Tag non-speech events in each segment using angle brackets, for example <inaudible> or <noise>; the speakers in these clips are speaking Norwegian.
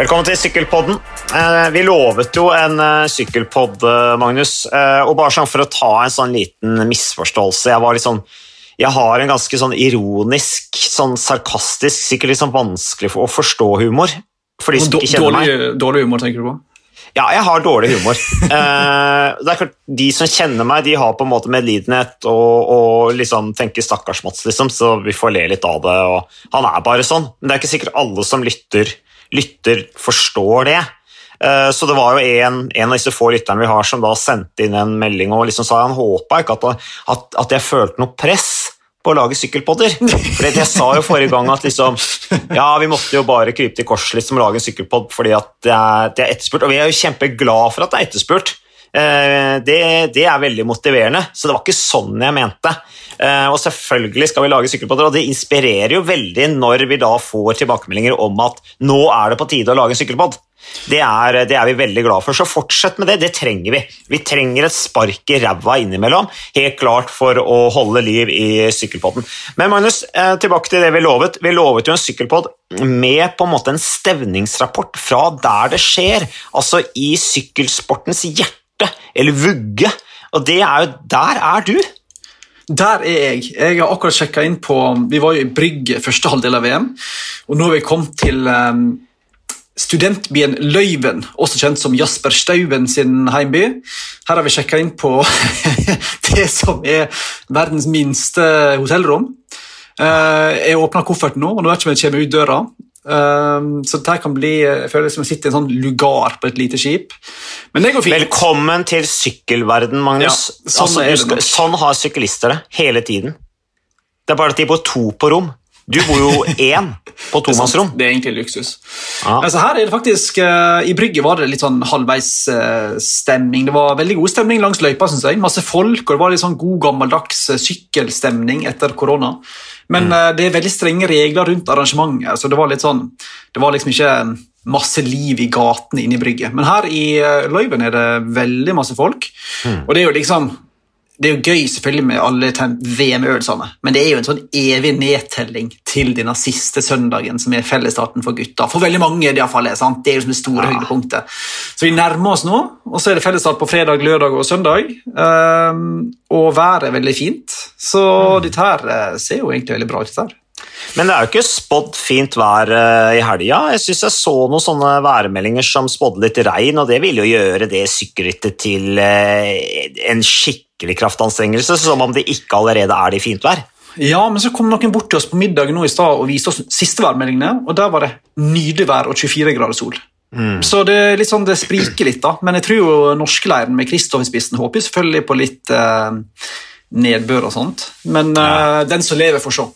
Velkommen til Sykkelpodden. Eh, Vi lovet jo en eh, sykkelpodd, eh, Magnus. Og bare sånn for å ta en sånn liten misforståelse Jeg sånn Jeg har en ganske sånn ironisk, sånn sarkastisk, sikkert litt sånn vanskelig for å forstå humor. For de som ikke kjenner meg. Dårlig, dårlig humor, tenker du på? Ja, jeg har dårlig humor. <laughs> Eh, det er klart, De som kjenner meg, de har på en måte medlidenhet og, og liksom tenker 'stakkars Mats', liksom, så vi får le litt av det. Han er bare sånn. Men det er ikke sikkert alle som lytter, lytter forstår det. Eh, Så det var jo en, en av disse få lytterne vi har som da sendte inn en melding og liksom sa han håpa ikke at, at, at jeg følte noe press på å lage sykkelpodder. For jeg sa jo forrige gang at liksom, ja, vi måtte jo bare krype til korset liksom, og lage en sykkelpodd fordi at det er, det er etterspurt. Og vi er jo kjempeglad for at det er etterspurt. Eh, Det, det er veldig motiverende, så det var ikke sånn jeg mente. Eh, Og selvfølgelig skal vi lage sykkelpodder, og det inspirerer jo veldig når vi da får tilbakemeldinger om at nå er det på tide å lage en sykkelpodd. Det er, det er vi veldig glad for, så fortsett med det. Det trenger vi. Vi trenger et spark i ræva innimellom, helt klart for å holde liv i sykkelpodden. Men Magnus, eh, tilbake til det vi lovet. Vi lovet jo en sykkelpodd med på en måte en stevningsrapport fra der det skjer, altså i sykkelsportens hjerte, eller vugge. Og det er jo Der er du! Der er jeg. Jeg har akkurat sjekka inn på Vi var jo i Brygge første halvdel av VM, og nå har vi kommet til um, studentbyen Løyven, også kjent som Jasper Stauben sin heimby. Her har vi sjekka inn på <laughs> det som er verdens minste hotellrom. Uh, jeg åpna kofferten nå, og nå vet ikke om jeg kommer ut døra. Eh, så dette kan bli, jeg føler som å sitte i en sånn lugar på et lite skip. Men det går fint. Velkommen til sykkelverden, Magnus. Ja, sånn altså, det sånn har syklister det hele tiden. Det er bare at de bor to på rom. Du bor jo én på tomannsrom. Det er egentlig luksus. Ja. Altså her er det faktisk, eh, I Brygge var det litt sånn halvveis eh. Det var veldig god stemning langs løypa. Synes jeg. Masse folk, og det var litt sånn god gammeldags eh, sykkelstemning etter korona. Men Mm. det er veldig strenge regler rundt arrangementet, så det var litt sånn, det var liksom ikke masse liv i gatene inne i Brygge. Men her i Løyven er det veldig masse folk, Mm. og det er jo liksom det er jo gøy selvfølgelig med alle VM-øvelsene, men det er jo en sånn evig nedtelling til denne siste søndagen som er fellesstarten for gutta. For veldig mange i hvert fall er sant? det er jo som det store Ja. høydepunktet. Så vi nærmer oss nå, og så er det fellesstart på fredag, lørdag og søndag. Um, og været er veldig fint, så dette her eh, ser jo egentlig veldig bra ut. der. her. Men det er jo ikke spådd fint vær eh, i helga. Jeg syns jeg så noen sånne værmeldinger som spådde litt regn, og det ville jo gjøre det sykkelrittet til en en skikkelig kraftanstrengelse, som om det ikke allerede er det i fint vær. Ja, men så kom noen bort til oss på middag nå i stad og viste oss siste værmeldingene, og der var det nydelig vær og 24 grader sol. Så det er litt sånn, det spriker litt, da. Men jeg tror jo norskleiren med Kristoff i spissen håper selvfølgelig på litt eh, nedbør og sånt. Men eh, den som lever, får se.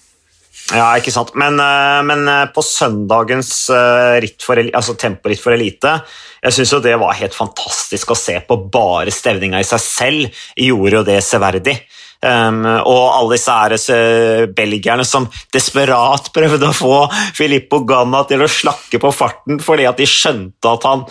Ja, ikke sant. Men, eh, men eh, på søndagens eh, ritt for, altså temporitt for elite, jeg syns jo det var helt fantastisk å se på. Bare stevninga i seg selv gjorde jo det severdig. Um, og alle disse æres belgierne som desperat prøvde å få Filippo Ganna til å slakke på farten fordi at de skjønte at han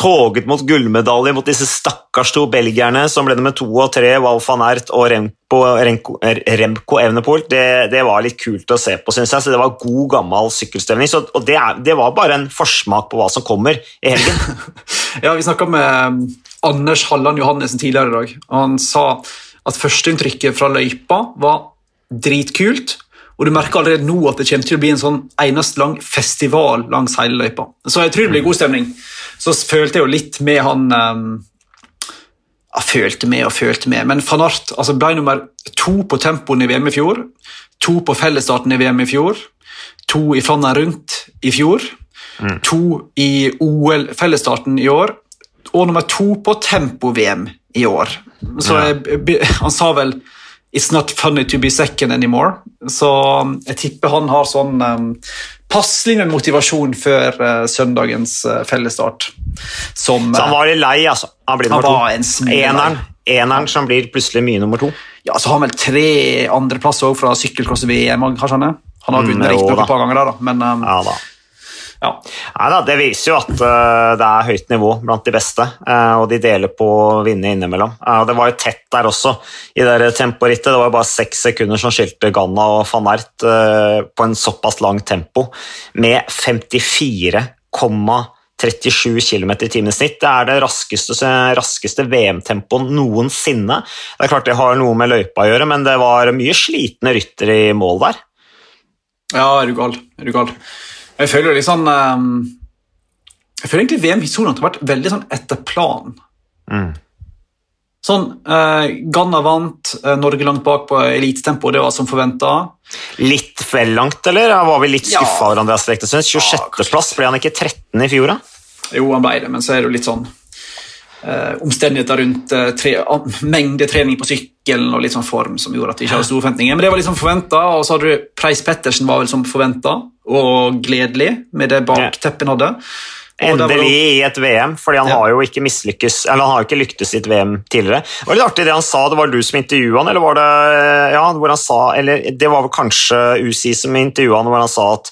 toget mot gullmedalje mot disse stakkars to belgierne som ble nummer to og tre, Walf van Ert og Remco, Remco, Remco Evenepoel. Det, det var litt kult å se på, syns jeg. Så det var god, gammel sykkelstemning. Og det, er, det var bare en forsmak på hva som kommer i helgen. <laughs> Ja, Vi snakka med um, Anders Halland Johannessen tidligere i dag. Han sa at førsteinntrykket fra løypa var dritkult. Og du merker allerede nå at det kommer til å bli en sånn eneste lang festival langs hele løypa. Så jeg tror det blir god stemning. Så følte jeg jo litt med han um, Jeg følte med og følte med, men van Art altså ble nummer to på tempoen i VM i fjor. To på fellesstarten i VM i fjor. To i Flandern rundt i fjor. To i OL-fellesstarten i år. Og nummer to på tempo-VM i år. Så jeg, han sa vel It's not funny to be second anymore. Så um, jeg tipper han har sånn um, passelig med motivasjon før uh, søndagens uh, fellesstart. Som Så han var litt lei, altså. Han blir nummer en to. Eneren, eneren som blir plutselig mye nummer to. ja, så har han vel tre andreplasser fra sykkelcross-VM. Han Han har Mm, vunnet mm, riktignok et par ganger, der, da, men um, Ja da. Ja. Nei Det viser jo at eh, det er høyt nivå blant de beste, eh, og de deler på å vinne innimellom. Eh, det var jo tett der også i det temporittet. Det var jo bare seks sekunder som skilte Ganna og van Ert på en såpass lang tempo, med 54,37 km i timen snitt. Det er det raskeste, raskeste VM-tempoet noensinne. Det er klart det har noe med løypa å gjøre, men det var mye slitne ryttere i mål der. Ja, er du gal. Er du gal. Jeg føler litt sånn um, Jeg føler egentlig VM-historien har vært veldig sånn etter planen. Mm. Sånn, eh, Ganna vant, eh, Norge langt bak på elitetempo, det var som forventa. Litt vel langt, eller? Var vi litt skuffa Ja. over Andreas Leknesund? 26.-plass, ble han ikke 13 i fjor, da? Jo, han ble det, men så er det jo litt sånn eh, omstendigheter rundt eh, tre, mengde trening på sykkelen og litt sånn form som gjorde at vi ikke hadde store forventninger. Men det var liksom forventa, og så hadde du Preis Pettersen var vel som forventa, og gledelig med det bakteppet han hadde. Endelig i et VM, fordi han Ja. har jo ikke mislykkes, eller han har jo ikke lyktes i et VM tidligere. Det var litt artig det han sa, det var du som intervjua han, eller var det ja, hvor han sa, eller det var vel kanskje UCI som intervjua han, hvor han sa at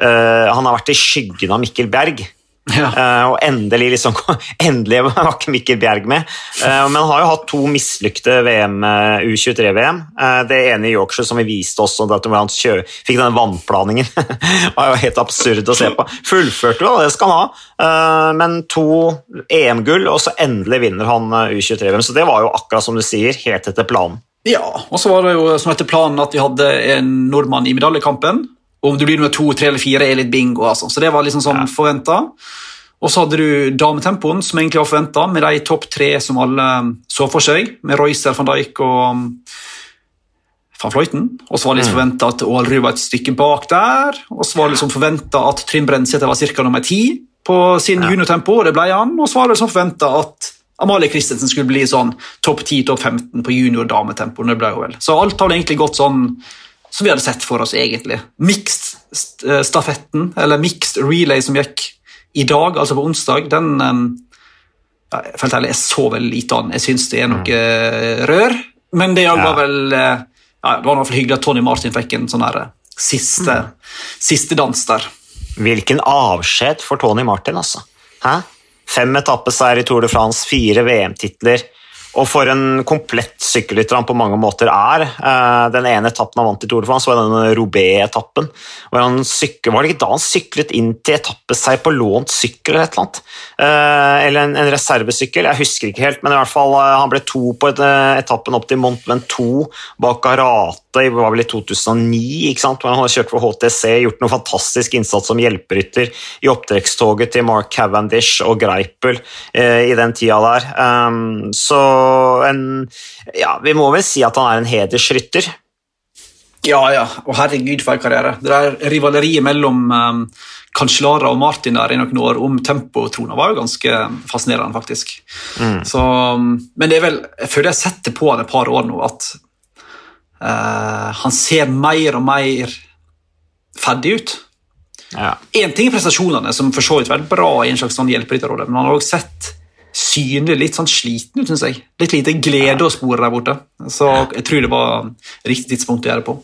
uh, han har vært i skyggen av Mikkel Bjerg. Ja. Uh, og endelig, liksom, <laughs> endelig var ikke Mikkel Bjerg med. Uh, men han har jo hatt to mislykte VM, uh, U23-VM. Eh, det ene i Yorkshire som vi viste oss, at hvor han kjø fikk denne vannplaningen. <laughs> det var jo helt absurd å se på. Fullførte jo, det skal han ha. Men to EM-gull, og så endelig vinner han eh, U23-VM. Så det var jo akkurat som du sier, helt etter planen. Ja, og så var det jo som etter planen at vi hadde en nordmann i medaljekampen. Om du blir nummer to, tre eller fire, er litt bingo. altså. Så det var liksom sånn forventa. Og så hadde du dametempoen, som egentlig var forventa, med de topp tre som alle så for seg, med Roycer, van Dijk og um, van Fløyten. Og så var det liksom forventa at Aalrud var et stykke bak der. Og så var det liksom forventa at Trym Brensæter var ca. nummer ti på sin juniortempo, og det ble han. Og så var det liksom forventa at Amalie Christensen skulle bli sånn topp 10, topp 15 på junior dametempo. det ble hun vel. Så alt har egentlig gått sånn som vi hadde sett for oss, egentlig. Mixed-stafetten, eller mixed relay som gikk i dag, altså på onsdag, den ja, Jeg følte jeg så veldig lite an. Jeg syns det er noe eh, rør. Men det var vel eh, ja, Det var i hvert fall hyggelig at Tony Martin fikk en sånn eh, siste, siste dans der. Hvilken avskjed for Tony Martin, altså. Hæ? Fem etappeseier i Tour de France, fire VM-titler. Og for en komplett sykkelrytter han på mange måter er. Eh, Den ene etappen han vant i Tour de France, var den Roubaix-etappen. hvor han syklet, Var det ikke da han syklet inn til etappeseier på lånt sykkel eller et eller annet? Eh, Eller en, reservesykkel, jeg husker ikke helt, men i hvert fall eh, han ble to på etappen opp til Mont Ventoux bak Karate i var vel i 2009, ikke sant? hvor han hadde kjørt for HTC, gjort noe fantastisk innsats som hjelperytter i opptrekkstoget til Mark Cavendish og Greipel i den tida der. Um, så en Ja, vi må vel si at han er en hedersrytter. Ja, ja. Og herregud, for en karriere. Det der rivaleriet mellom um, Cancellara og Martin der i noen år om tempotrona var jo ganske fascinerende, faktisk. Så, um, men det er vel, jeg føler jeg har sett det på han et par år nå, at uh, han ser mer og mer ferdig ut. Ja. Ting er prestasjonene, som for så vidt vært bra i en slags sånn hjelperytterrolle, men han har også sett synlig litt sånn sliten ut, syns jeg. Litt lite glede å spore der borte. Så jeg tror det var riktig tidspunkt å gjøre det på.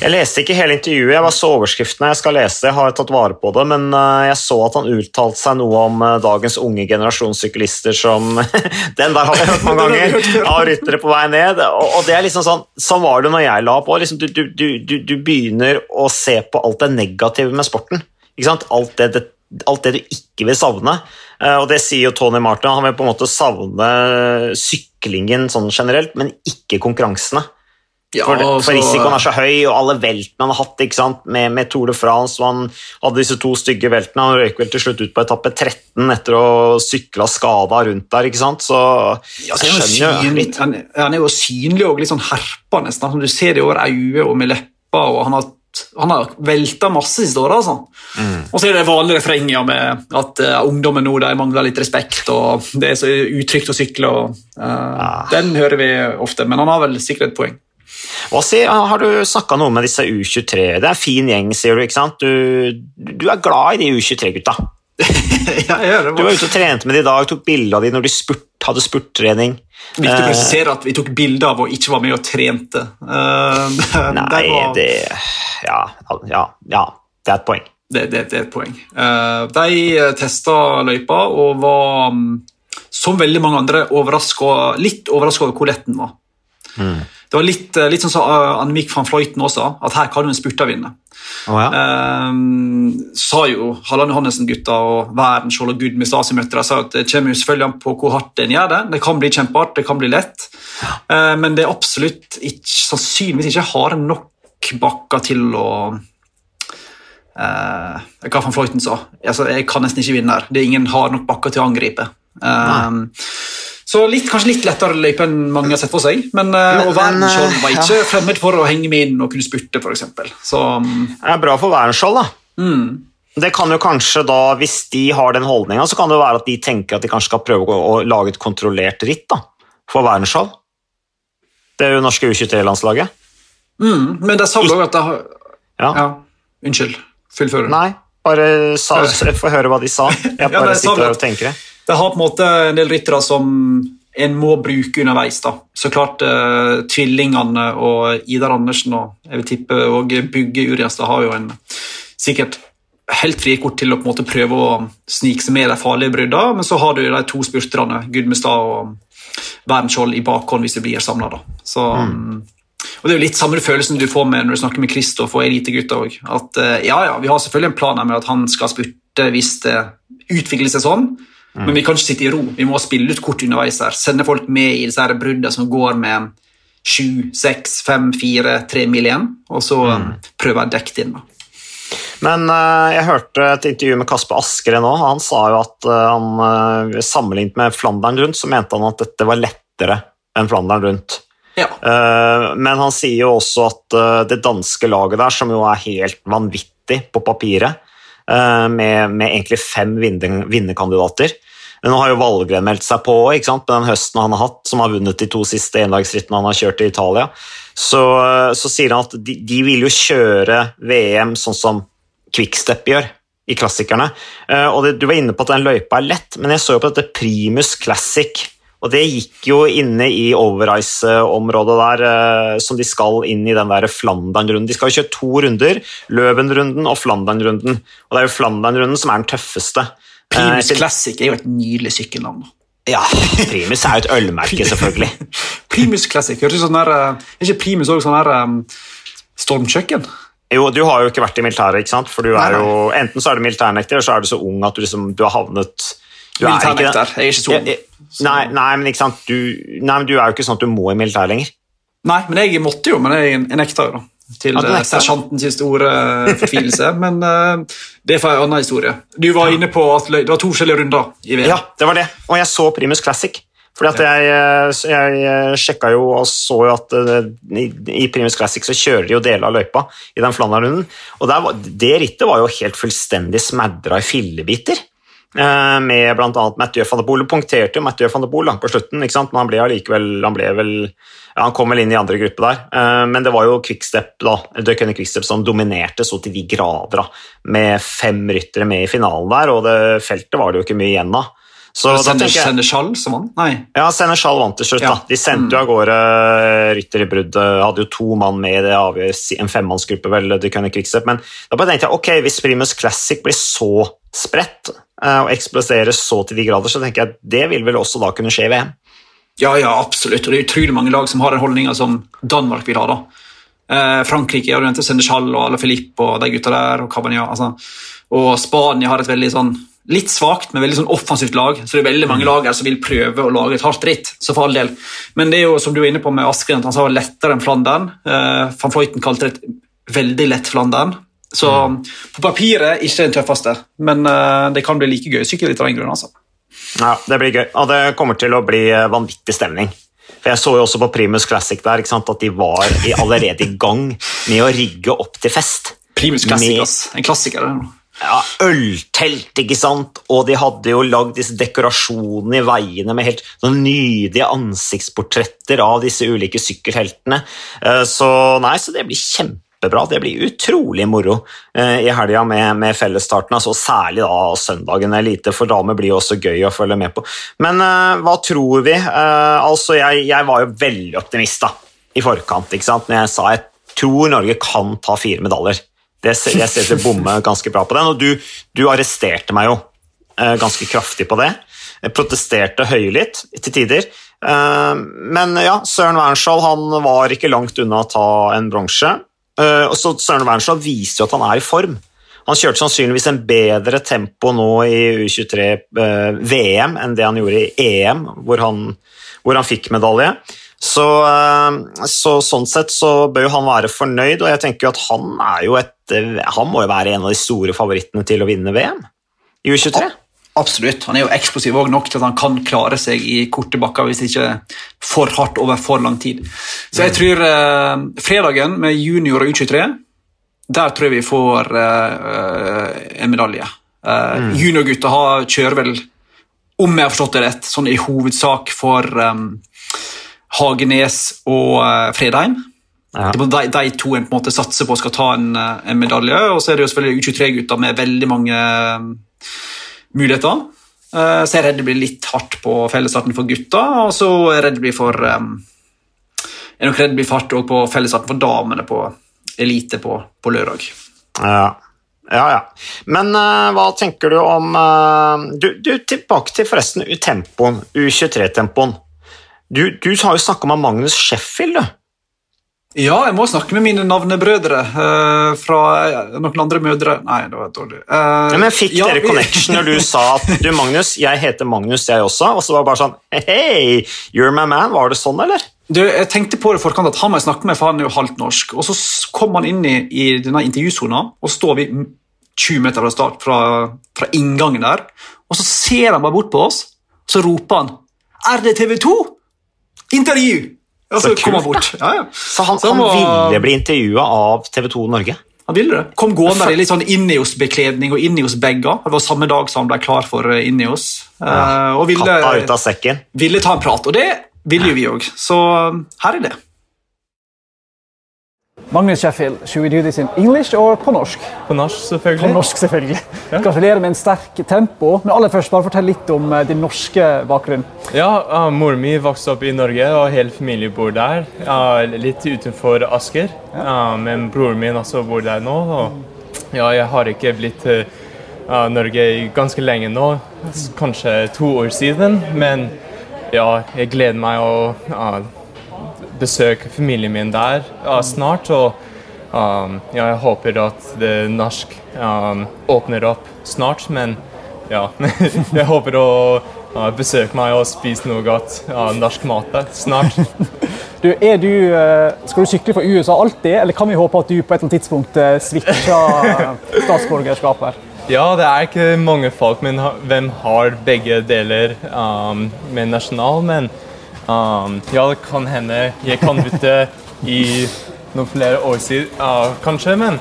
Jeg leste ikke hele intervjuet, jeg bare så overskriftene. Jeg skal lese jeg har tatt vare på det, men eh, jeg så at han uttalte seg noe om eh, dagens unge generasjon syklister som <laughs> Den der har jeg hørt mange <laughs> ganger, av ryttere på vei ned. Og, det er liksom sånn, Sånn var det når jeg la på. Liksom, du, du, du, du, du begynner å se på alt det negative med sporten. Ikke sant? Alt det, det alt det du ikke vil savne. Eh, Og det sier jo Tony Martin. Han vil på en måte savne syklingen sånn generelt, men ikke konkurransene. Ja, For, for risikoen er så høy, og alle veltene han har hatt ikke sant? Med, med Tour de France, og han hadde disse to stygge veltene. Han røyk vel til slutt ut på etappe 13 etter å sykla skada rundt der. ikke sant? Så Ja, så jeg skjønner jo litt. han, han er jo synlig og litt sånn herpa, nesten. Altså, Du ser det over øyet og med leppa, og han har, han har velta masse siste året. Altså. Mm. Og så er det vanlige refrenger med at uh, ungdommen nå de mangler litt respekt, og det er så utrygt å sykle. Og, eh, Den hører vi ofte, men han har vel sikkert et poeng. Hva sier, har du snakka noe med disse U23? Det er en fin gjeng, sier du. ikke sant? Du, du er glad i de U23-gutta. Ja, jeg Du var ute og trente med de i dag, tok bilde av de når de spurt, hadde spurttrening. Viktig å Eh, presisere at vi tok bilder av og ikke var med og trente. <laughs> Uh, Nei, det var- det ja, ja, ja, det er et poeng. Det, det, det er et poeng. Uh, de testa løypa og var, mm, som veldig mange andre, overrasket, litt overraska over hvor lett den var. Det var litt, litt sånn som så Annemiek van Fløyten også, at her kan hun en spurter vinne. Ja. um, sa jo Halland Johannessen-gutta og Værenskjold og Gudmi Stasi møtte dem, sa at det kommer selvfølgelig an på hvor hardt en gjør det. Det kan bli kjempehardt, det kan bli lett, Eh, men det er absolutt ikke, sannsynligvis ikke harde nok bakker til å Uh, Hva van Fløyten sa. Altså, jeg kan nesten ikke vinne her. Det er ingen har nok bakker til å angripe. Ehm, så litt, kanskje litt lettere løype enn mange har sett for seg. Men, eh, Men- og Wernskjold var ikke ikke fremmed for å henge med inn og kunne spurte, f.eks. Så mm, Det er bra for Wernskjold, da. Det kan jo kanskje da, Hvis de har den holdninga, så kan det være at de tenker at de kanskje skal prøve å, lage et kontrollert ritt da, for Wernskjold. Det er jo norske U23-landslaget. mm, Men det sa vel òg at det har Ja. Ja, unnskyld. Fullfører. Nei, bare sa, <laughs> få høre hva de sa. <laughs> Jeg bare ja, sitter og tenker det. De har på en måte en del ryttere som en må bruke underveis. da. Så klart eh, Tvillingene og Idar Andersen og jeg vil tippe og Bugge Urianstad har jo en sikkert helt frie kort til å på en måte prøve å snike seg med de farlige bruddene, men så har du de to spurterne, Gudmestad og Wernskjold, i bakhånd hvis de blir samla. Så mm. Og Det er jo litt samme følelsen du får med når du snakker med Kristoff og elitegutta òg. At eh, ja, ja, vi har selvfølgelig en plan her med at han skal spurte hvis det utvikler seg sånn, men vi kan ikke sitte i ro. Vi må spille ut kort underveis her. Sende folk med i disse her bruddene som går med sju, seks, fem, fire, tre mil igjen, og så mm. prøve å dekke det inn. da. Men eh, jeg hørte et intervju med Kasper Askere nå. Han sa jo at eh, han eh, sammenlignet med Flandern rundt, så mente han at dette var lettere enn Flandern rundt. Ja. Men han sier jo også at det danske laget der, som jo er helt vanvittig på papiret, med, med egentlig fem vinner- vinnerkandidater Nå har jo Valgren meldt seg på ikke sant? med den høsten han har hatt, som har vunnet de to siste endagsrittene han har kjørt i Italia. Så, eh, så sier han at de, de vil jo kjøre VM sånn som Quickstep gjør i klassikerne. Eh, Og det, Du var inne på at den løypa er lett, men jeg så jo på dette Primus Classic. Og det gikk jo inne i Overice-området der, eh, som de skal inn i den der Flandern-runden. De skal jo kjøre to runder, Løven-runden og Flandern-runden. Og det er jo Flandern-runden som er den tøffeste. Primus Eh, Classic er jo et nydelig sykkelnavn. Ja, Primus er jo et ølmerke, <laughs> selvfølgelig. Primus Classic, som sånn der, eh, Er ikke Primus også sånn der um, stormkjøkken? Jo, du har jo ikke vært i militæret, ikke sant? For du er jo, enten så er du militærnekter, eller så er du så ung at du liksom, du har havnet du er ikke. Jeg er ikke så ung. Ja, ja. Nei, nei, men ikke sant, du, nei, men du er jo ikke sånn at du må i militæret lenger. Nei, men jeg måtte jo, men jeg, nekta jo, da. Til Ja, eh, sersjantens store eh, fortvilelse. <laughs> men uh, det er for en annen historie. Du var inne på at det var to forskjellige runder i VM. Ja, det var det. Og jeg så Primus Classic. Fordi at jeg, jeg sjekka jo og så jo at i, i Primus Classic så kjører de jo deler av løypa i den Flandern-runden. Og var, det rittet var jo helt fullstendig smadra i fillebiter. Eh, Med bl.a. Mathieu van der Poel. Punkterte jo Mathieu van der Poel på slutten, men han ble allikevel han, ble vel, ja, han kom vel inn i andre gruppe der. Eh, Men det var jo Quickstep da, Døkkene Quickstep som dominerte så til de grader, da, med fem ryttere med i finalen der, og det feltet var det jo ikke mye igjen av. Så Schall som vant? Nei. ja, Senechal vant til slutt. Ja. da. De sendte jo av gårde rytter i brudd. Hadde jo to mann med i det avgjør- en femmannsgruppe, vel, de kunne Quickstep. Men da bare tenkte jeg ok, hvis Primus Classic blir så spredt eh, og eksplosere så til de grader, så tenker jeg at det vil vel også da kunne skje i VM. Ja, ja, absolutt. Og det er utrolig mange lag som har den holdninga som Danmark vil ha. da. Eh, Frankrike har nevnt Senechal og Ala Filip og de gutta der. Og Cabania, altså. Og Spania har et veldig sånn litt svakt, men veldig sånn offensivt lag. Så det er veldig mange lag her som vil prøve å lage et hardt ritt. så for all del. Men det er jo som du var inne på med Askren, at han sa lettere enn Flandern. Eh, Van Fløyten kalte det et veldig lett Flandern. Så på papiret ikke den tøffeste, men eh, det kan bli like gøy sykkelritt av den grunn. altså. Ja, Det blir gøy, og det kommer til å bli eh, vanvittig stemning. For Jeg så jo også på Primus Classic der ikke sant, at de var i, allerede i gang med å rigge opp til fest. Primus Classic, Med- ass. En klassiker. Ja, Øltelt, ikke sant? Og de hadde jo lagd disse dekorasjonene i veiene med helt sånn nydelige ansiktsportretter av disse ulike sykkelheltene. Eh, Så nei, så det blir kjempebra. Det blir utrolig moro eh, i helga med, med fellesstarten. Altså, særlig da søndagen elite, for damer blir jo også gøy å følge med på. Men uh, hva tror vi? Uh, altså, jeg, jeg var jo veldig optimist da, i forkant ikke sant? når jeg sa jeg tror Norge kan ta fire medaljer. Jeg ser til bomme ganske bra på den, og du, du arresterte meg jo uh, ganske kraftig på det. Jeg protesterte høylytt til tider. Men ja, Søren Wernskjold var ikke langt unna å ta en bronse. Og så Søren Wernsland viser jo at han er i form. Han kjørte sannsynligvis en bedre tempo nå i U23-VM enn det han gjorde i EM, hvor han, hvor han fikk medalje. Så, så, sånn sett så bør jo han være fornøyd, og jeg tenker jo at han er jo et Han må jo være en av de store favorittene til å vinne VM i U23. Absolutt. Han er jo eksplosiv også nok til at han kan klare seg i korte bakker hvis ikke for hardt over for lang tid. Så jeg tror eh, fredagen med junior og U23, der tror jeg vi får eh, en medalje. Eh, mm. Juniorgutta kjører vel, om jeg har forstått det rett, sånn i hovedsak for eh, Hagenes og uh, Fredheim. Ja. De, de, to en på en måte satser på skal ta en, en medalje. Og så er det jo selvfølgelig U23-gutter med veldig mange muligheter. Eh, så jeg er redd det blir litt hardt på fellesstarten for gutta, og så er jeg redd det blir for Jeg er nok redd det blir fart på fellesstarten for damene på elite på, på lørdag. Ja. Ja, ja. Men uh, hva tenker du om uh, du, du, Tilbake til forresten tempoen, U23-tempoen. Du, du, har jo snakka med Magnus Sheffield, du. Ja, jeg må snakke med mine navnebrødre uh, fra noen andre mødre Nei, det var dårlig. Uh, ja, men Fikk ja, dere connection når du <laughs> sa at du, Magnus, jeg heter Magnus, jeg også? Og så var det bare sånn Hei, you're my man. Var det sånn, eller? Du, jeg tenkte på det forkant at Han må jeg snakke med, for han er jo halvt norsk. Og Så kom han inn i, i denne intervjusona, og står vi 20 meter fra start, fra, fra inngangen der. Og så ser han bare bort på oss, og så roper han Er det TV 2? Intervju! Og så, så kom han bort. Ja, ja. Så han, så han, han var... ville bli intervjua av TV 2 Norge? Han ville det. Kom gående i litt sånn Innios-bekledning og Innios-bager. Det var samme dag som han ble klar for eh, Innios. Ja. Uh, og ville, Katta ut av sekken. ville ta en prat, og det ville jo vi òg. Så eh, her er det. Magnus Sheffield, should we do this in English or på norsk? På norsk, selvfølgelig. På norsk, selvfølgelig. Ja. Gratulerer med en sterk tempo. Men aller først, bare fortell litt om uh, din norske bakgrunn. Ja, uh, Moren min vokste opp i Norge, og hele familien bor der. Uh, litt utenfor Asker. Ja. men broren min også bor der nå. Og ja, jeg har ikke blitt til Norge ganske lenge nå. Kanskje to år siden. Men ja, jeg gleder meg å besøke familien min der uh, snart. Og um, ja, jeg håper at det norsk um, åpner opp snart. Men ja, <laughs> jeg håper å uh, besøke meg og spise noe godt uh, norsk mat der snart. <laughs> Du, du, uh, skal du sykle for USA alltid, eller kan vi håpe at du på et eller annet tidspunkt switcher <laughs> switcher her? Ja, det er ikke mange folk, men hvem har begge deler um, med nasjonal? Men Um, ja, det kan hende jeg kan bytte i noen flere år siden, uh, kanskje. Men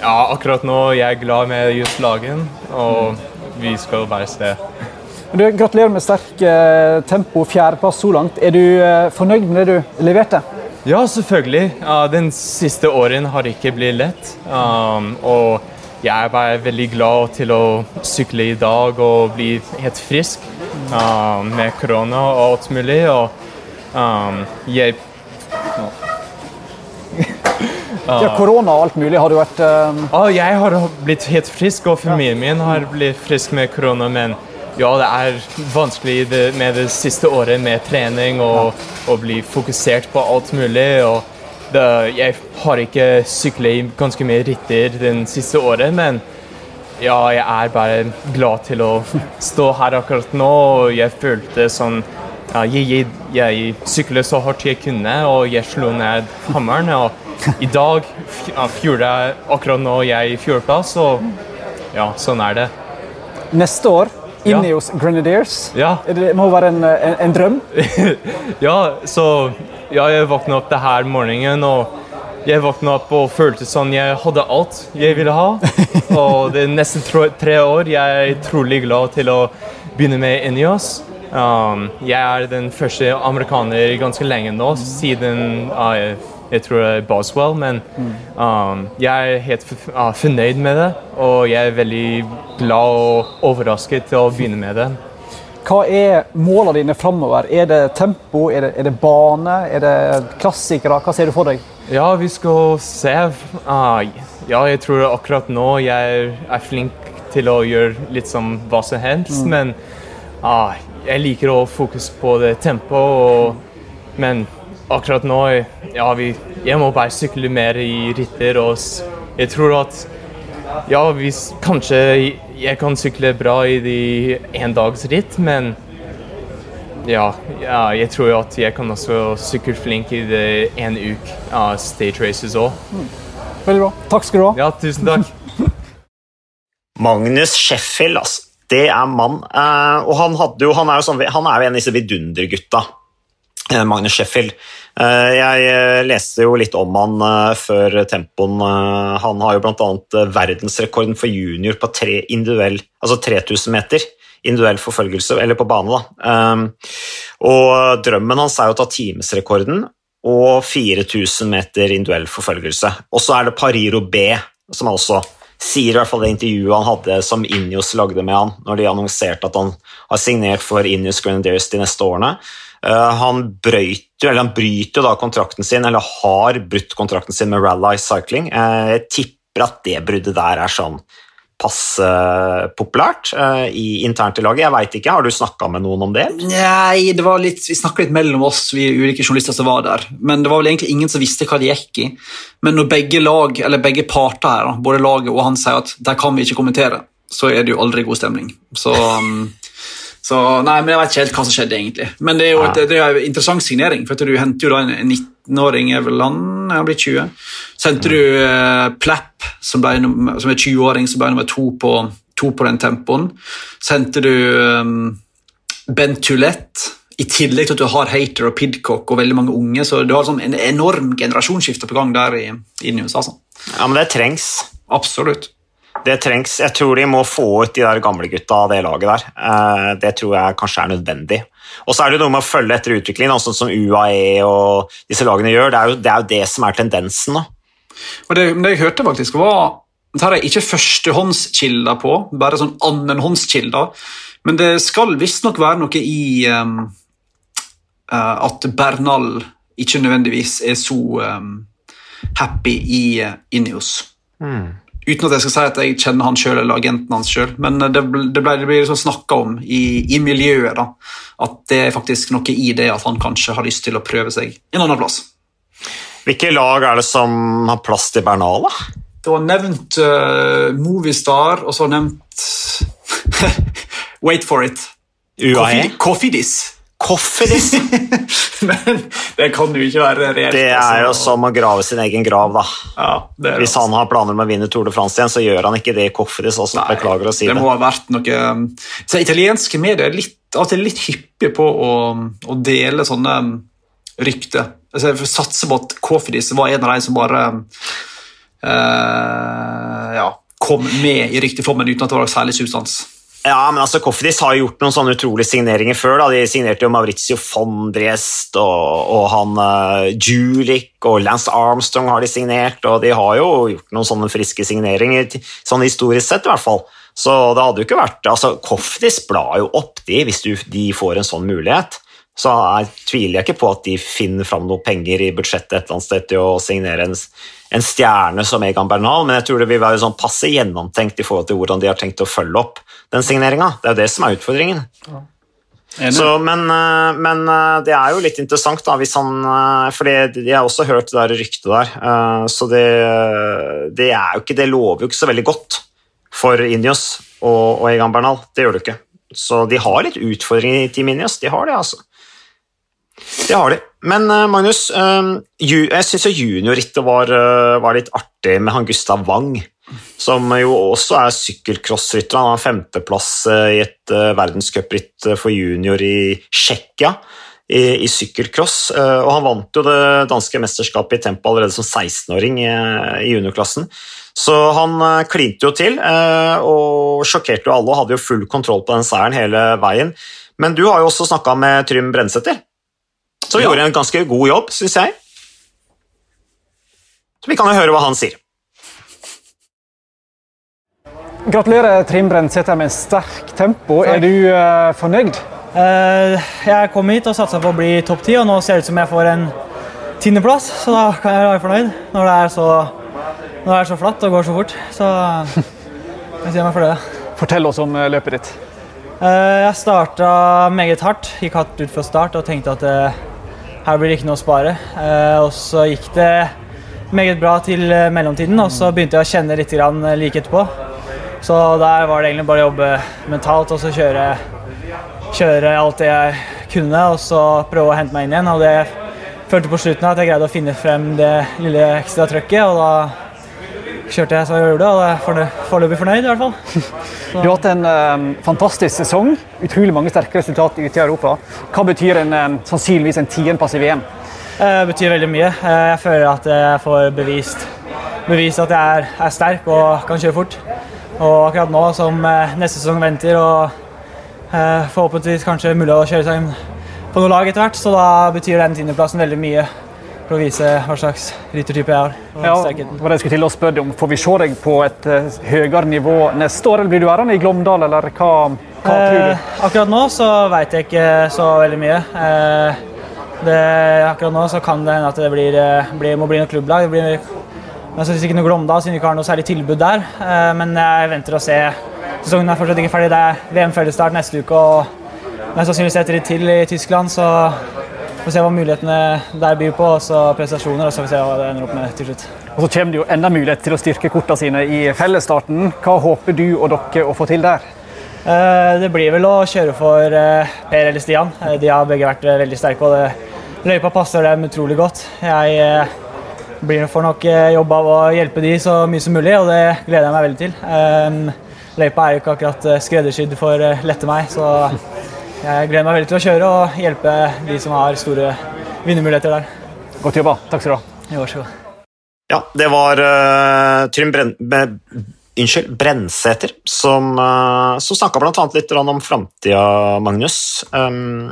ja, akkurat nå jeg er glad med just lagen, og vi skal bare se. Du, gratulerer med sterk eh, tempo, fjerdeplass så langt. Er du eh, fornøyd med det du leverte? Ja, selvfølgelig. Uh, den siste åren har ikke blitt lett. Um, og jeg er bare veldig glad til å sykle i dag og bli helt frisk uh, med korona og alt mulig. Og um, jeg uh, Ja, korona og alt mulig har du vært um... uh, Jeg har blitt helt frisk, og familien min har blitt frisk med korona. Men ja, det er vanskelig med det siste året med trening og å bli fokusert på alt mulig. og det, jeg har ikke syklet ganske mye ritter den siste året, men ja, jeg er bare glad til å stå her akkurat nå. og Jeg følte sånn ja, jeg, jeg, syklet så hardt jeg kunne, og jeg slo ned hammeren. Og i dag fjorde jeg akkurat nå jeg fjordass, og ja, sånn er det. Neste år ja. Grenadiers. Ja. Det må være en, en, en drøm? <laughs> ja, så ja, jeg våkna opp det her morgenen. og jeg våkna opp og følte sånn Jeg hadde alt jeg ville ha. <laughs> Og det er nesten tre år. Jeg er utrolig glad til å begynne med Ineos. Um, jeg er den første amerikaner ganske lenge nå, siden uh, jeg tror det er Boswell. Men um, jeg er helt uh, fornøyd med det, og jeg er veldig glad og overrasket til å begynne med det. Hva er målene dine framover? Er det tempo, er det, er det bane, er det klassikere? Hva ser du for deg? Ja, vi skal se. Uh, ja, jeg tror akkurat nå jeg er flink til å gjøre litt som hva som helst. Mm. Men uh, Jeg liker å fokusere på det tempoet, men akkurat nå ja, vi, Jeg må bare sykle mer i ritter, og jeg tror at ja, hvis, kanskje jeg kan sykle bra i de endagsritt, men ja, ja, jeg tror at jeg kan også sykle flink i det en uke av stage races òg. Veldig bra. Takk skal du ha. Ja, tusen takk. <laughs> Magnus Sheffield, altså. Det er mann. Uh, og han, jo, han, er jo sånn, han er jo en av disse vidundergutta. Eh, Magnus Sheffield. Eh, jeg leste jo litt om han før tempoen. Han har jo bl.a. verdensrekorden for junior på tre individuell, altså 3000 meter individuell forfølgelse, eller på bane. da. Og Drømmen hans er å ta timesrekorden og 4000 meter individuell forfølgelse. Og så er det Pariro B, som også sier i hvert fall det intervjuet han hadde som Injos lagde med han, når de annonserte at han har signert for Injos Grenadiers de neste årene. Uh, han, eller han bryter da kontrakten sin, eller har brutt kontrakten sin med Rally Cycling. Uh, jeg tipper at det bruddet der er sånn passe populært uh, i, internt i laget. Jeg veit ikke, Har du snakka med noen om det? Nei, det var litt, vi snakka litt mellom oss, vi ulike journalister som var der. Men det var vel egentlig ingen som visste hva det gikk i. Men når begge lag, eller begge parter her, både laget og han sier at der kan vi ikke kommentere, så er det jo aldri god stemning. Så, um, så nei, men Jeg vet ikke helt hva som skjedde, egentlig. Men det er jo et, det er en interessant signering. for Du henter jo da en 19-åring, over land, han? blir har blitt 20. Så henter du uh, Plapp som, ble, som er 20-åring, som ble nummer to på, to på den tempoen. Så henter du um, Ben Tulett, i tillegg til at du har Hater og Pidcock og veldig mange unge. Så du har sånn en enorm generasjonsskifte på gang der i, i USA. Sånn. Ja, men det trengs. Absolutt. Det trengs. Jeg tror de må få ut de der gamle gutta av det laget der. Eh, det tror jeg kanskje er nødvendig. Og så er det noe med å følge etter utviklingen, sånn som UAE og disse lagene gjør. Det er jo det, er jo det som er tendensen nå. Og det, det jeg hørte faktisk var det her er ikke førstehåndskilder på, bare sånn annenhåndskilder. Men det skal visstnok være noe i um, uh, at Bernal ikke nødvendigvis er så um, happy i uh, Ineos. Mm. Uten at jeg skal si at jeg kjenner han sjøl eller agenten hans sjøl, men det, ble, det, ble, det blir liksom snakka om i, i, miljøet da, at det er faktisk noe i det at han kanskje har lyst til å prøve seg en annen plass. Hvilke lag er det som har plass til Bernal? da? Det var nevnt uh, Movistar, og så nevnt <laughs> Wait for it. UAE? Kofidis. Kofidis? <laughs> Men det kan jo ikke være reelt. Det er jo altså. som å grave sin egen grav, da. Ja, Hvis han har planer om å vinne Tour de France igjen, så gjør han ikke det i. Også. Nei, Beklager å si det. Det må ha vært noe um, så Italienske medier er litt, litt hyppige på å, å dele sånne um, rykter altså jeg satser på at Kofferis var en av de som bare uh, ja, kom med i riktig formen uten at det var særlig substans. Ja, men altså, Kofidis har gjort noen sånne utrolige signeringer før. da. De signerte jo Maurizio Fondriest og, og han uh, Julik og Lance Armstrong har de signert. og De har jo gjort noen sånne friske signeringer, sånn historisk sett i hvert fall. Så det hadde jo ikke vært, altså Kofidis blar jo opp de hvis du, de får en sånn mulighet så jeg tviler jeg ikke på at de finner fram noe penger i budsjettet et eller annet sted til å signere en, en stjerne som Egan Bernal, men jeg tror det vil være sånn passe gjennomtenkt i forhold til hvordan de har tenkt å følge opp den signeringa. Det er jo det som er utfordringen. Ja. Så, men, eh, men, eh, det er jo litt interessant, da, hvis han eh, For jeg har også hørt det der ryktet der. Så det, det, er jo ikke Det lover jo ikke så veldig godt for Injos og, og Egan Bernal. Det gjør det ikke. Så de har litt utfordringer i Team Injos. De har det, altså. Det har de. Men uh, Magnus, uh, jeg syns juniorrittet var, uh, var, litt artig med han Gustav Wang, som jo også er sykkelcrossrytter. Han har femteplass i et verdenscupritt for junior i Tsjekkia i, i sykkelcross. og han vant jo det danske mesterskapet i tempo allerede som 16-åring i, i juniorklassen. Så han klinte jo til og sjokkerte jo alle og hadde jo full kontroll på den seieren hele veien. Men du har jo også snakka med Trym Brensæter. Som ja. gjorde en ganske god jobb, syns jeg. Så vi kan jo høre hva han sier. Gratulerer, Trym Brensæter, med sterk tempo. Er du uh, fornøyd? Uh, jeg kom hit og satsa på å bli topp ti, og nå ser det ut som jeg får en tiendeplass. Så da kan jeg være fornøyd når det er så, når det er så flatt og går så fort. Så <laughs> jeg sier meg for det. Fortell oss om løpet ditt. Uh, Jeg starta meget hardt, gikk hardt ut fra start og tenkte at eh, her blir det ikke noe å spare. Eh, Og så gikk det meget bra til eh, mellomtiden, og så begynte jeg å kjenne litt eh, like etterpå. Så der var det egentlig bare å jobbe mentalt og så kjøre, kjøre alt det jeg kunne, og så prøve å hente meg inn igjen. Og det følte på slutten at jeg greide å finne frem det lille ekstra trøkket, og da kjørte jeg så jeg gjorde, og jeg er fornø- foreløpig fornøyd i hvert fall. <laughs> Du har hatt en um, fantastisk sesong. Utrolig mange sterke resultat ute i Europa. Hva betyr en, um, sannsynligvis en tiendeplass i VM? Det betyr veldig mye. Eh, Jeg føler at jeg får bevist, bevist at jeg er, er sterk og kan kjøre fort. Og akkurat nå som eh, neste sesong venter og eh, forhåpentligvis kanskje mulig å kjøre seg inn på noe lag etter hvert, så da betyr den tiendeplassen veldig mye for å vise hva slags ryttertype jeg har. Ja, og jeg skulle til å spørre om. Får vi se deg på et uh, høyere nivå neste år, eller blir du værende i Glåmdal, eller hva, hva tror du? Eh, akkurat nå så veit jeg ikke så veldig mye. Eh, det, akkurat nå så kan det hende at det blir, eh, blir, må bli noe klubblag. Det blir men så ikke noe Glåmdal, siden vi ikke har noe særlig tilbud der. Eh, men jeg venter å se. Sesongen er fortsatt ikke ferdig. Det er VM-fellesstart neste uke. og mest sannsynligvis etter litt til i Tyskland, så får se hva mulighetene der byr på. Og så prestasjoner, og så får vi se hva det ender opp med til slutt. Og så kommer det jo enda mulighet til å styrke kortene sine i fellesstarten. Hva håper du og dere å få til der? Eh, Det blir vel å kjøre for eh, Per eller Stian. Eh, De har begge vært veldig sterke, og det, løypa passer dem utrolig godt. Jeg blir får nok jobb av å hjelpe de så mye som mulig, og det gleder jeg meg veldig til. Løypa er jo ikke akkurat skreddersydd for lette meg, så jeg gleder meg veldig til å kjøre og hjelpe de som har store vinnermuligheter der. Godt jobba. Takk skal du ha. Jo, Vær så god. Ja, det var uh, Trym Bren Unnskyld, Brennsæter som, uh, som snakka bl.a. litt om framtida, Magnus. Um,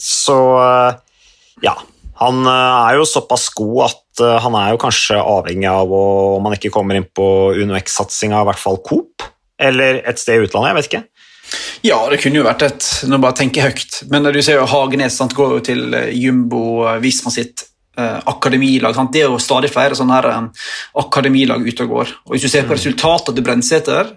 så uh, ja. Han uh, er jo såpass god at uh, han er jo kanskje avhengig av å, om han ikke kommer inn på UnoX-satsinga, i hvert fall Coop, eller et sted i utlandet. Jeg vet ikke. Ja, det kunne jo vært et Nå bare tenker jeg høyt. Men du ser jo Hagenes sant, går jo til eh, Jumbo eh, Visma sitt eh, akademilag. Sant? Det er jo stadig flere sånne her, eh, akademilag ute og går. Og Hvis du ser på resultatet til brennseter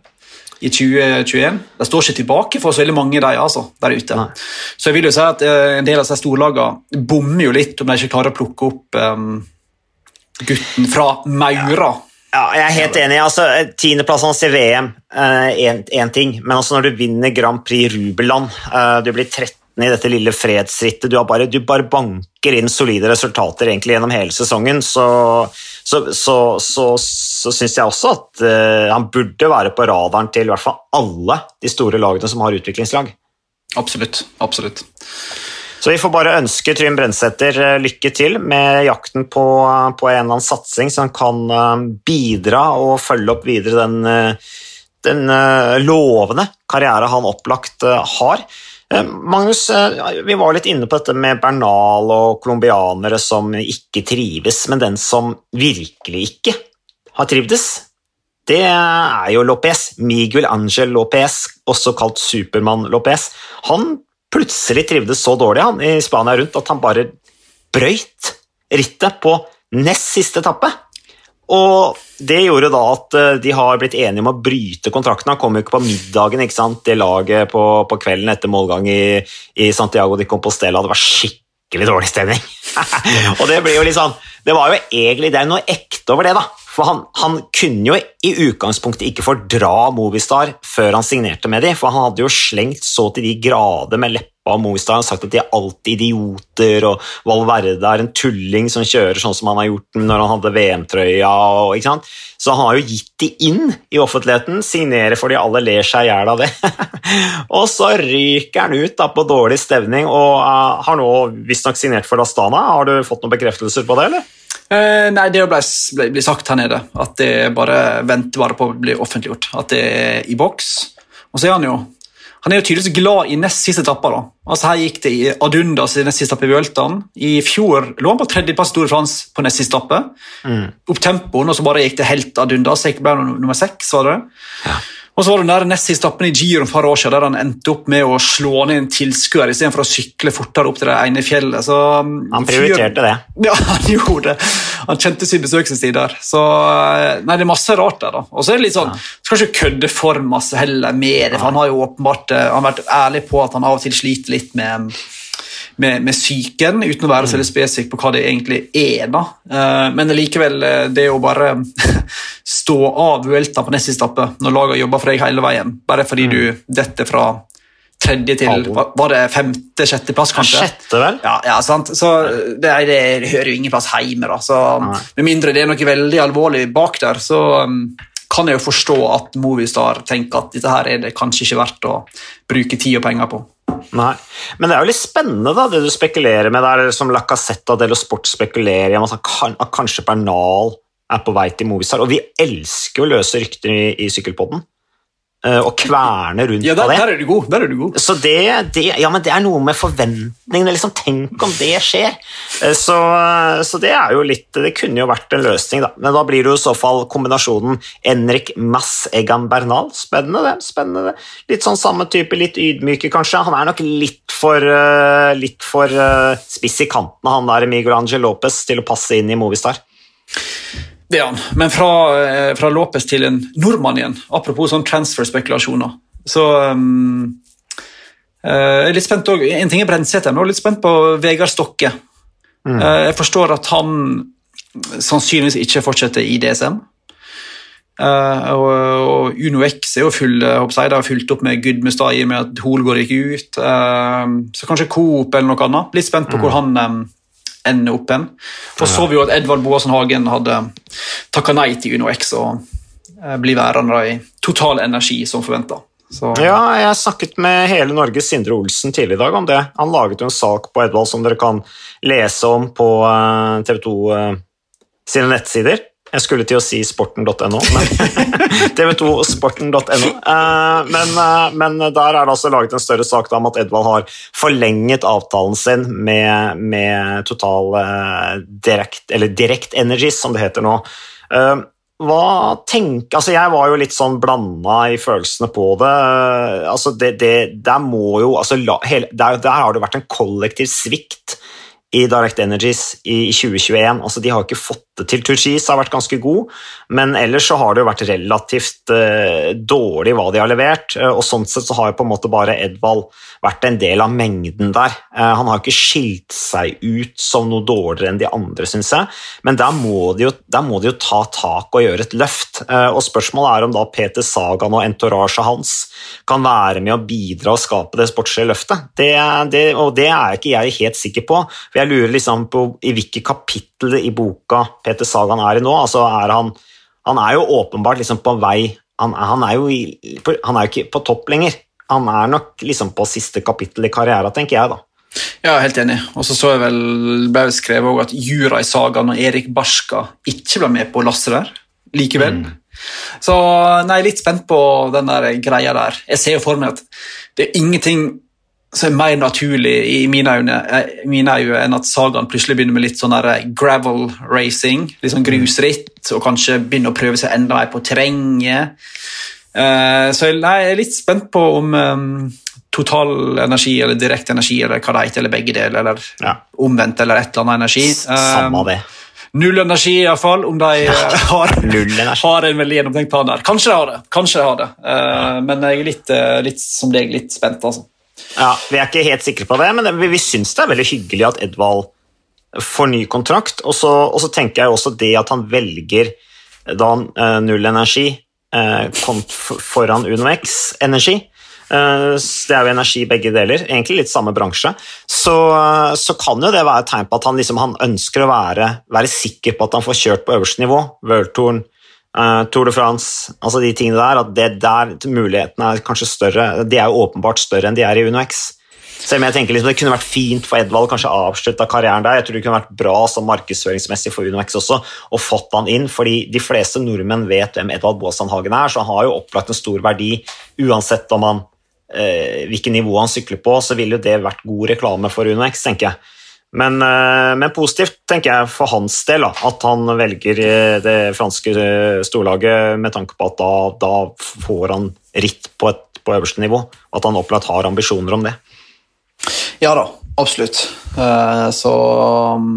i 2021 De står ikke tilbake for så veldig mange de, altså, der ute. Nei. Så jeg vil jo si at eh, en del av disse storlagene bommer jo litt om de ikke klarer å plukke opp eh, gutten fra Maura. Ja, jeg er helt enig. altså Tiendeplassen hans i VM, én ting. Men altså når du vinner Grand Prix Rubeland, eh, du blir 13 i dette lille fredsrittet, du, har bare, du bare banker inn solide resultater egentlig gjennom hele sesongen, så, så, så, så, så syns jeg også at eh, han burde være på radaren til i hvert fall alle de store lagene som har utviklingslag. Absolutt. absolutt. Så vi får bare ønske Trym Brennsæter eh, lykke til med jakten på, på en eller annen satsing som kan eh, bidra og følge opp videre den, eh, den lovende karriere han opplagt har. Magnus, vi var litt inne på dette med Bernal og colombianere som ikke trives, men den som virkelig ikke har trivdes, det er jo Lopez. Miguel Angel Lopez, også kalt Supermann Lopez. Han plutselig trivdes så dårlig han, i Spania rundt at han bare brøyt rittet på nest siste etappe. Og det gjorde da at eh, de har blitt enige om å bryte kontrakten. Han kom jo ikke på middagen, ikke sant? det laget på, på kvelden etter målgang i, i Santiago de Compostela. Det var skikkelig dårlig stemning. <laughs> og det blir jo litt sånn Det var jo egentlig det er noe ekte over det, da. For han, han kunne jo i utgangspunktet ikke fordra Movistar før han signerte med dem, for han hadde jo slengt så til de grader med leppa av Movistar og sagt at de er alltid idioter, og Valverde er en tulling som kjører sånn som han har gjort når han hadde VM-trøya. Så han har jo gitt de inn i offentligheten, signerer fordi alle ler seg i hjel av det. <laughs> og så ryker han ut da på dårlig stevning og uh, har nå visstnok signert for Astana. Har du fått noen bekreftelser på det, eller? Eh, nei, det ble, ble, ble sagt her nede. At det bare venter bare på å bli offentliggjort. At det er i boks. Og så er han jo han er jo tydeligvis glad i nest siste etappe. da. Altså Her gikk det i Adundas i nest siste etappe i Vueltaen. I fjor lå han på tredjeplass Tour de France på nest siste etappe. Opp tempoen, og så bare gikk det helt Adundas. Så ble han nummer seks, var det. Og så var det den nest siste etappen i Giron for et år siden, der han endte opp med å slå ned en tilskuer istedenfor å sykle fortere opp til det ene fjellet. Så, um, Han prioriterte det. <laughs> Ja, han gjorde det. Han kjente sin besøkelsestid der. Så eh, nei, det er masse rart der. da. Og så er det litt sånn, Skal ikke kødde for masse heller med det, for han har jo åpenbart eh, han har vært ærlig på at han av og til sliter litt med med, med psyken, uten å være så veldig spesifikk på hva det egentlig er. da. Eh, men likevel, eh, det å bare <laughs> stå av Uelta på neste etappe når laget jobber for deg hele veien, bare fordi du detter fra tredje til var det femte-sjetteplass, kanskje? Sjette, vel? Ja, ja, sant? Så det, det hører jo ingen plass hjemme. da. Så, med mindre det er noe veldig alvorlig bak der, så um, kan jeg jo forstå at Movistar tenker at dette her er det kanskje ikke verdt å bruke tid og penger på. Nei. Men det er jo litt spennende, da, det du spekulerer med der, som Lacassette og Sport spekulerer i, at, kanskje Bernal er på vei til Movistar. Og vi elsker å løse rykter i, i sykkelpodden, og kverne rundt Ja, på der, der er du god. der er du god. Så det, det, ja, men det er noe med forventningene. Liksom, tenk om det skjer. Eh, Så, så det er jo litt Det kunne jo vært en løsning, da. Men da blir det jo i så fall kombinasjonen Enrik Mass Egan Bernal. Spennende, det. spennende det. Litt sånn samme type, litt ydmyke, kanskje. Han er nok litt for, eh, litt for eh, spiss i kantene, han der Miguel Angel Lopez, til å passe inn i Movistar. Det er han. Men fra, eh, fra Lopez til en nordmann igjen, apropos sånn transfer-spekulasjoner, så um, eh, Jeg er litt spent også. En ting er Brensæter, jeg er litt spent på Vegard Stokke. Mm. jeg forstår at han sannsynligvis ikke fortsetter i DSM. Uh, og, og Uno X er jo full, jeg har fulgt opp med Good og med at Holgård gikk ut. Uh, så kanskje Coop eller noe annet. Litt spent på hvor han eh, ender opp en. Og så vi jo at Edvard Boasen Hagen hadde takka nei til Uno X og eh, blir værende i total energi som forventa. Ja, jeg snakket med hele Norges Sindre Olsen tidligere i dag om det. Han laget jo en sak på Edvald som dere kan lese om på TV 2 sine nettsider. Jeg skulle til å si sporten.no, men <laughs> tv2sporten.no. Eh, Men, eh, men der er det altså laget en større sak om at Edvald har forlenget avtalen sin med, med Total eh, Direct, eller Direct Energies, som det heter nå. Eh, Hva tenk, altså Jeg var jo litt sånn blanda i følelsene på det. Altså det, det der må jo altså hele, der, der har det vært en kollektiv svikt i Direct Energies i 2021. Altså, de har ikke fått til. Turkis har vært ganske god, men ellers så har det jo vært relativt eh, dårlig hva de har levert. eh, og Sånn sett så har jo på en måte bare Edvald vært en del av mengden der. Eh, han har ikke skilt seg ut som noe dårligere enn de andre, syns jeg, men der må, de jo, må de jo ta tak og gjøre et løft. Og Spørsmålet er om da Peter Sagan og entourage hans kan være med å bidra og skape det sportslige løftet. Det, det, og det er ikke jeg helt sikker på. For jeg lurer liksom på i hvilket kapittel i boka Peter Sagan er i nå. altså er Han, han er jo åpenbart liksom på vei Han, han er jo i, han er jo ikke på topp lenger. Han er nok liksom på siste kapittel i karrieren, tenker jeg, da. Ja, helt enig. Og så så jeg vel, ble det skrevet at Jura i Sagan og Erik Barska ikke ble med på lasset der likevel. Så nei, litt spent på den der greia der. Jeg ser jo for meg at det er ingenting som er mer naturlig i mine øyne, eh, mine øyne enn at sagaen plutselig begynner med litt sånn der gravel racing, litt sånn grusritt, og kanskje begynner å prøve seg enda mer på terrenget. Eh, så jeg, jeg er litt spent på om um, total energi eller direkte energi eller hva det heter, eller begge deler, eller Ja. omvendt eller et eller annet energi. Samme Um, det. Null energi, iallfall, om de eh, <laughs> har, <laughs> har en veldig gjennomtenkt plan der. Kanskje de har det, kanskje de har det. Eh, men jeg er litt, eh, litt som deg, litt spent, altså. Ja, Vi er ikke helt sikre på det, men vi, vi syns det er veldig hyggelig at Edvald får ny kontrakt. Og så, og så tenker jeg også det at han velger da uh, null energi uh, kom foran UnoX energi. Uh, det er jo energi begge deler, egentlig litt samme bransje. Så, eh, så kan jo det være et tegn på at han, liksom, han ønsker å være, være sikker på at han får kjørt på øverste nivå. Worldtouren, eh, Tour de France, altså de tingene der. At det der mulighetene er kanskje større. De er jo åpenbart større enn de er i UnoX. Selv om jeg tenker liksom, Det kunne vært fint for Edvald kanskje avslutta karrieren der. Jeg tror det kunne vært bra som markedsføringsmessig for UnoX også, og fått han inn. fordi de fleste nordmenn vet hvem Edvald Baasan Hagen er, så han har jo opplagt en stor verdi uansett om han, eh, hvilket nivå han sykler på. Så ville jo det vært god reklame for UnoX, tenker jeg. Men, eh, men positivt tenker jeg for hans del at han velger eh, det franske eh, storlaget med tanke på at da, da får han ritt på, et, på øverste nivå. At han opplagt har ambisjoner om det. Ja da, absolutt. Så um,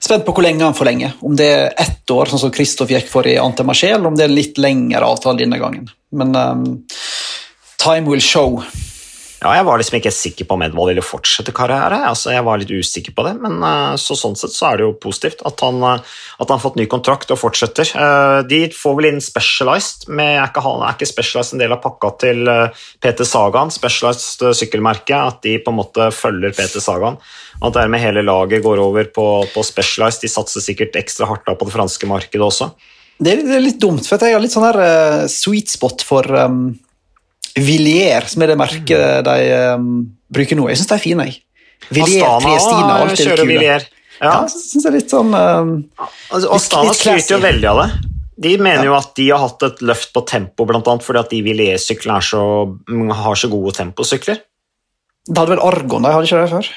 Spent på hvor lenge han forlenger. Om det er ett år, sånn som Kristoff gikk for i Antemarché, eller om det er en litt lengre avtale denne gangen. Men um, time will show. Ja, jeg var liksom ikke sikker på om Edvald ville fortsette karriere. Altså, jeg var litt usikker på det, men uh, så sånn sett så er det jo positivt at han, han har fått ny kontrakt og fortsetter. Uh, de får vel inn Specialized, med, er, ikke, er ikke Specialized en del av pakka til Peter Sagan, Specialized sykkelmerket, at de på en måte følger Peter Sagan. At dermed hele laget går over på, på Specialized. De satser sikkert ekstra hardt da på det franske markedet også. Det er litt dumt, for jeg har litt sånn her sweet spot for um Villier, som er det merket de um, bruker nå. Jeg syns de er fine. jeg. Villier, Triestina, alt er kule. Ja, ja syns jeg er litt sånn um, altså, Astana skryter jo veldig av det. De mener ja. jo at de har hatt et løft på tempo, annet fordi at de Villier-syklene har så gode temposykler. Det hadde vel Argon de hadde ikke det før?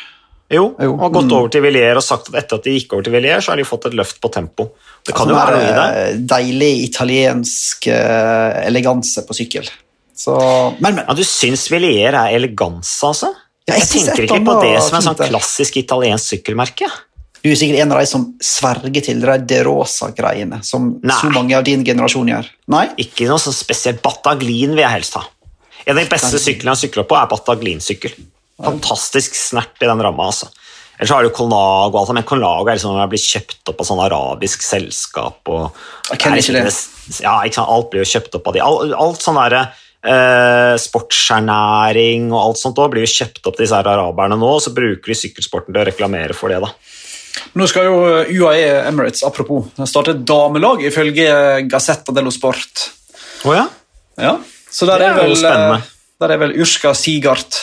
Jo, jo. og gått mm. over til Villier og sagt at etter at de gikk over til Villier, så har de fått et løft på tempo. Det kan altså, jo være noe i det. Eh, deilig italiensk uh, eleganse på sykkel. Så, men, men. Ja, du syns Villier er eleganse, altså? Ja, jeg, jeg tenker ikke på det som en sånn klassisk italiensk sykkelmerke. Du er sikkert en av de som sverger til de Derosa-greiene, som Nei. så mange av din generasjon gjør. Nei? Ikke noe sånn spesielt. Bataglin vil jeg helst ha. En av de beste syklene jeg sykla på, er Bataglin-sykkel. Fantastisk snert i den ramma. altså. Ellers har du Colnago, altså, men Colnago er liksom når blitt kjøpt opp av sånn arabisk selskap. og... Jeg ikke det. Ja, ikke sant? Alt blir jo kjøpt opp av de. Alt, alt sånn derre eh, sportsernæring og alt sånt også, blir jo kjøpt opp til disse her araberne nå, og så bruker de sykkelsporten til å reklamere for det. da. Nå skal jo UAE Emirates apropos, starte et damelag ifølge Gazzetta dello Sport. Oh, ja? Ja, så der er, er, vel, spennende. der er vel Urska Sigart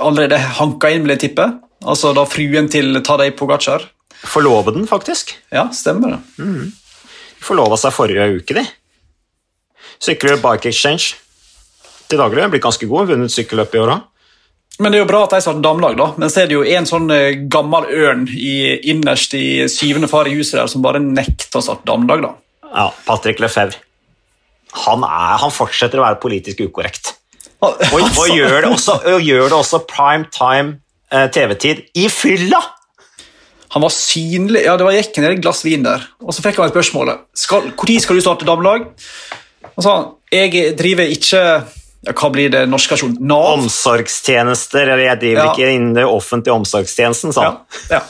allerede hanka inn, vil jeg tippe. Altså da fruen til Tadej Pogacar. Forloveden, faktisk. Ja, stemmer det. Mm. Forlova seg forrige uke, de. Sykler Bike Exchange til daglig. Blitt ganske god, vunnet sykkelløp i år òg. Men det er jo bra at de satt damelag, da. Men så er det jo en sånn eh, gammel ørn i, innerst i syvende far i huset der som bare nekter å starte damelag, da. Ja, Patrick Lefebvre. Han, er, han fortsetter å være politisk ukorrekt. Og, og, gjør, det også, og gjør det også prime time eh, TV-tid i fylla! Han var synlig Ja, det var gikk ned et glass vin der, og så fikk han et spørsmål. Når skal du starte damelag? Og så jeg driver ikke Hva blir det norske versjonen? Nav? Omsorgstjenester, eller jeg driver ja. ikke innen den offentlige omsorgstjenesten, sa han. Ja, ja.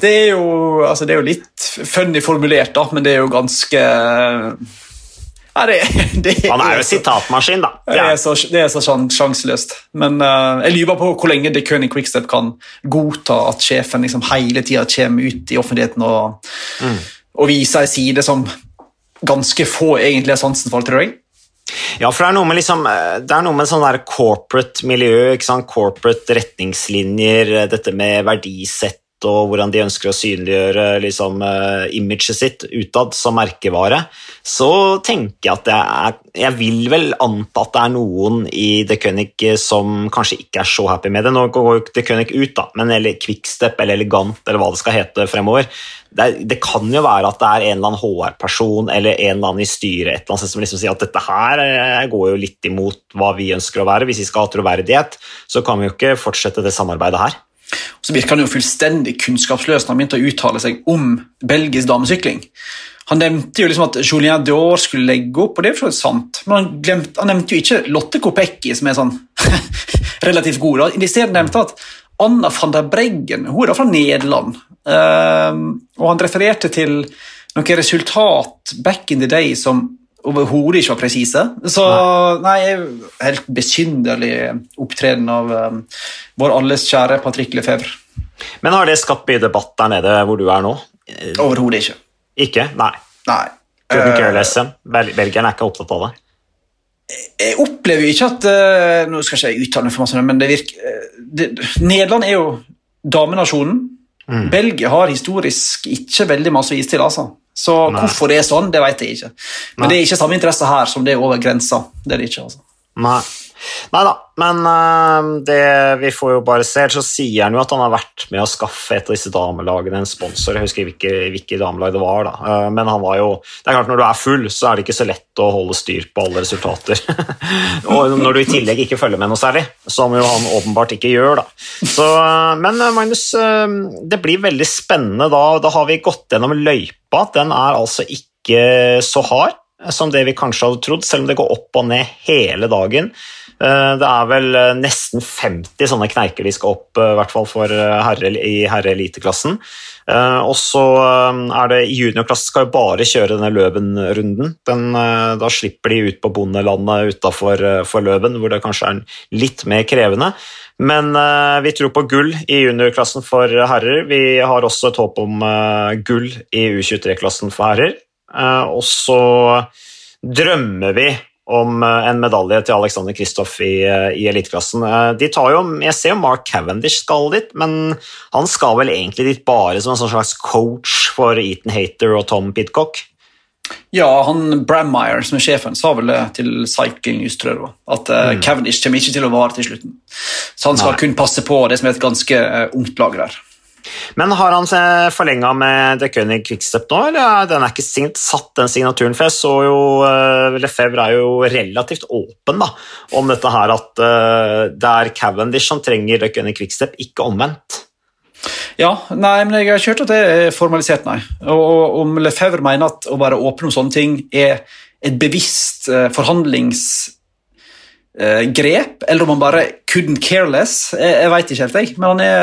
Det, er jo, altså det er jo litt funny formulert, da, men det er jo ganske ja, det, <laughs> det, Han er jo sitatmaskin, da. Det er så, det er så sjanseløst. Men uh, jeg lurer på hvor lenge The König Quickstep kan godta at sjefen liksom hele tida kommer ut i offentligheten og, mm. og viser en side som ganske få egentlig har sansen for, tror jeg. Ja, for det er noe med, liksom, noe med sånn corporate miljø, corporate retningslinjer, dette med verdisett og hvordan de ønsker å synliggjøre liksom, uh, imaget sitt utad som merkevare, så tenker jeg at jeg, er, jeg vil vel anta at det er noen i The Cunic som kanskje ikke er så happy med det. Nå går jo The Cunic ut, da, men eller Quickstep eller Elegant eller hva det skal hete fremover. Det, det kan jo være at det er en eller annen HR-person eller en eller annen i styret et eller annet som liksom sier at dette her eh, går jo litt imot hva vi ønsker å være. Hvis vi skal ha troverdighet, så kan vi jo ikke fortsette det samarbeidet her. Så virker han jo fullstendig kunnskapsløs når han begynte å uttale seg om belgisk damesykling. Han nevnte jo liksom at Julien Dior skulle legge opp, og det er jo sant. Men han, glemte, han, nevnte jo ikke Lotte Kopecki, som er sånn <laughs> relativt god. I stedet nevnte han at Anna van der Breggen hun er da fra Nederland. Uh, og han refererte til noen resultat back in the day som overhodet ikke var presise. Så nei, helt besynderlig opptreden av um, vår alles kjære Patrick Lefebvre. Men har det skapt mye debatt der nede hvor du er nå? Overhodet ikke. Ikke? Nei. nei. Uh, Belgierne er ikke opptatt av det? Jeg opplever ikke at uh, Nå skal ikke jeg uttale meg for masse, men det virker uh, det, Nederland er jo damenasjonen. Mm. Belgia har historisk ikke veldig masse å vise til. altså. Så Nei. hvorfor det er sånn, det vet jeg ikke. Men Nei. det er ikke samme interesse her som det er over grensa. Det er det ikke, altså. Nei. Nei da, men uh, det, vi får jo bare se. Så sier han jo at han har vært med å skaffe et av disse damelagene en sponsor. Jeg husker hvilke, hvilke damelag det var, da. Uh, men han var jo Det er klart, når du er full, så er det ikke så lett å holde styr på alle resultater. <laughs> og når du i tillegg ikke følger med noe særlig, som jo han åpenbart ikke gjør, da. Så, uh, men Magnus, det blir veldig spennende da. Da har vi gått gjennom løypa. Den er altså ikke så hard som det vi kanskje hadde trodd, selv om det går opp og ned hele dagen. Eh, det er vel eh, nesten 50 sånne kneiker de skal opp, eh, i hvert fall for herre, i herreeliteklassen. Og så er det juniorklassen skal jo bare kjøre denne Løven-runden. Da slipper de ut på bondelandet utafor Løven, hvor det kanskje er litt mer krevende. Men vi tror på gull i juniorklassen for herrer. Vi har også et håp om gull i U23-klassen for herrer. Og så drømmer vi om eh, en medalje til Alexander Kristoff i, eh, i eliteklassen. Eh, de tar jo, jeg ser jo Mark Cavendish skal dit, men han skal vel egentlig dit bare som en sånn slags coach for Eton Hater og Tom Pidcock? Ja, han Brammeyer, som er sjefen, sa vel det til Cycling News, tror jeg, at mm. Cavendish kommer ikke til å vare til slutten. Så han skal Nei. kun passe på det som er et ganske ungt lag der. Men har han forlenga med De König Quickstep nå, eller den er ikke satt, den signaturen? For jeg så jo uh, Lefebvre er jo relativt åpen da, om dette her at uh, det er Cavendish som trenger De König Quickstep, ikke omvendt. Ja, nei, men jeg har ikke hørt at det er formalisert, nei. Og om Lefebvre mener at å være åpen om sånne ting er et bevisst uh, forhandlings grep, eller om han bare couldn't care less. Jeg, jeg veit ikke helt, jeg. Men han er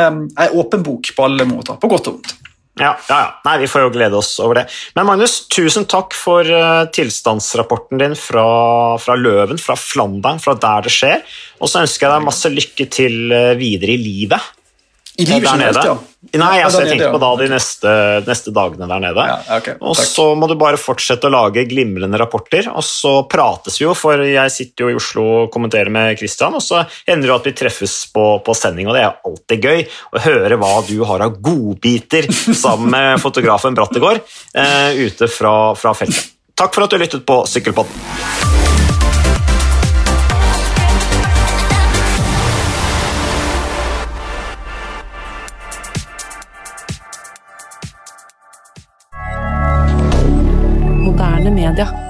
ei um, åpen bok på alle måter. På godt og vondt. Ja, ja, ja. Nei, Vi får jo glede oss over det. Men Magnus, tusen takk for uh, tilstandsrapporten din fra, fra, Løven, fra Flandern, fra der det skjer. Og så ønsker jeg deg masse lykke til uh, videre i livet. I livet nede. Ja. Nei, altså, jeg tenkte på da de neste, neste dagene der nede. Ja, okay, og så må du bare fortsette å lage glimrende rapporter, og så prates vi jo, for jeg sitter jo i Oslo og kommenterer med Christian, og så ender det at vi treffes på, på sending, og det er alltid gøy å høre hva du har av godbiter <laughs> sammen med fotografen Brattegård uh, ute fra, fra feltet. Takk for at du lyttet på Sykkelpodden. milliardaire